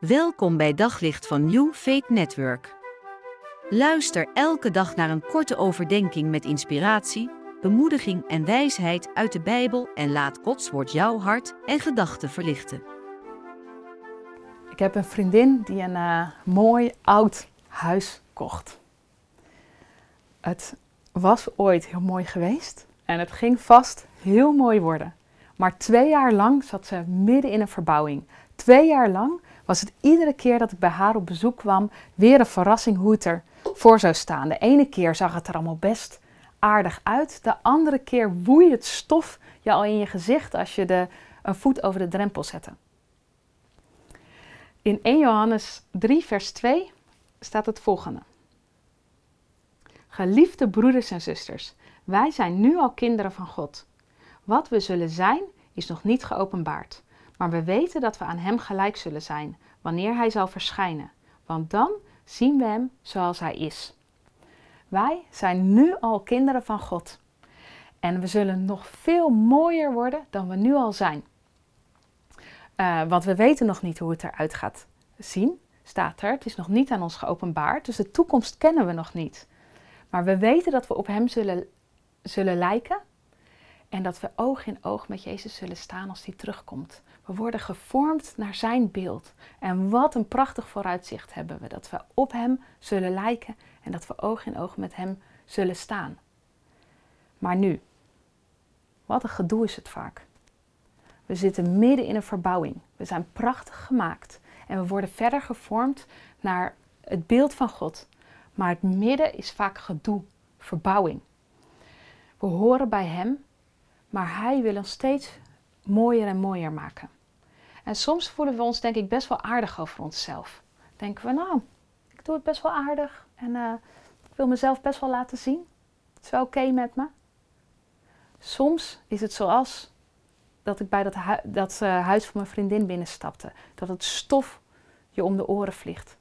Welkom bij Daglicht van New Faith Network. Luister elke dag naar een korte overdenking met inspiratie, bemoediging en wijsheid uit de Bijbel en laat Gods woord jouw hart en gedachten verlichten. Ik heb een vriendin die een uh, mooi oud huis kocht. Het was ooit heel mooi geweest en het ging vast heel mooi worden. Maar twee jaar lang zat ze midden in een verbouwing. Twee jaar lang was het iedere keer dat ik bij haar op bezoek kwam weer een verrassing hoe het er voor zou staan. De ene keer zag het er allemaal best aardig uit. De andere keer woei het stof je al in je gezicht als je de, een voet over de drempel zette. In 1 Johannes 3, vers 2 staat het volgende. Geliefde broeders en zusters, wij zijn nu al kinderen van God. Wat we zullen zijn, is nog niet geopenbaard. Maar we weten dat we aan Hem gelijk zullen zijn, wanneer Hij zal verschijnen. Want dan zien we Hem zoals Hij is. Wij zijn nu al kinderen van God. En we zullen nog veel mooier worden dan we nu al zijn. Uh, want we weten nog niet hoe het eruit gaat zien, staat er. Het is nog niet aan ons geopenbaard, dus de toekomst kennen we nog niet. Maar we weten dat we op Hem zullen, zullen lijken en dat we oog in oog met Jezus zullen staan als Hij terugkomt. We worden gevormd naar Zijn beeld. En wat een prachtig vooruitzicht hebben we. Dat we op Hem zullen lijken en dat we oog in oog met Hem zullen staan. Maar nu, wat een gedoe is het vaak. We zitten midden in een verbouwing. We zijn prachtig gemaakt en we worden verder gevormd naar het beeld van God. Maar het midden is vaak gedoe, verbouwing. We horen bij Hem maar Hij wil ons steeds mooier en mooier maken. En soms voelen we ons denk ik best wel aardig over onszelf. Denken we, nou, ik doe het best wel aardig en uh, ik wil mezelf best wel laten zien. Het is wel oké met me. Soms is het zoals dat ik bij dat, dat uh, huis van mijn vriendin binnenstapte. Dat het stof je om de oren vliegt.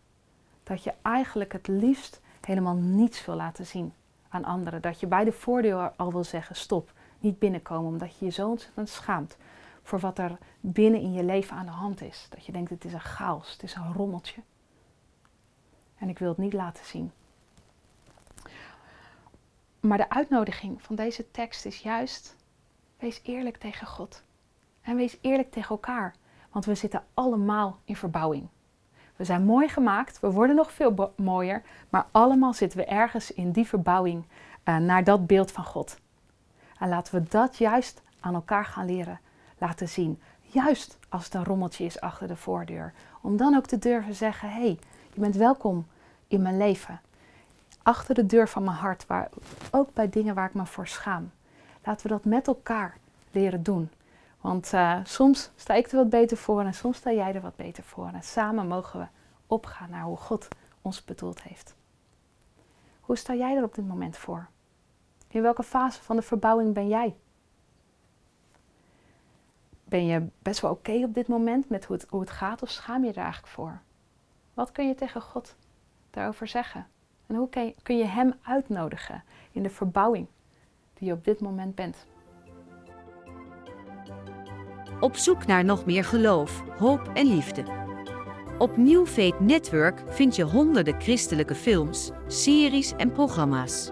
Dat je eigenlijk het liefst helemaal niets wil laten zien aan anderen. Dat je bij de voordeur al wil zeggen: stop, niet binnenkomen, omdat je je zo ontzettend schaamt voor wat er binnen in je leven aan de hand is. Dat je denkt, het is een chaos, het is een rommeltje. En ik wil het niet laten zien. Maar de uitnodiging van deze tekst is juist, wees eerlijk tegen God. En wees eerlijk tegen elkaar, want we zitten allemaal in verbouwing. We zijn mooi gemaakt, we worden nog veel mooier, maar allemaal zitten we ergens in die verbouwing uh, naar dat beeld van God. En laten we dat juist aan elkaar gaan leren laten zien. Juist als het een rommeltje is achter de voordeur. Om dan ook te durven zeggen: hé, hey, je bent welkom in mijn leven. Achter de deur van mijn hart, waar, ook bij dingen waar ik me voor schaam. Laten we dat met elkaar leren doen. Want uh, soms sta ik er wat beter voor en soms sta jij er wat beter voor. En samen mogen we opgaan naar hoe God ons bedoeld heeft. Hoe sta jij er op dit moment voor? In welke fase van de verbouwing ben jij? Ben je best wel oké op dit moment met hoe het, hoe het gaat of schaam je er eigenlijk voor? Wat kun je tegen God daarover zeggen? En hoe kun je, kun je Hem uitnodigen in de verbouwing die je op dit moment bent? Op zoek naar nog meer geloof, hoop en liefde. Op New Network vind je honderden christelijke films, series en programma's.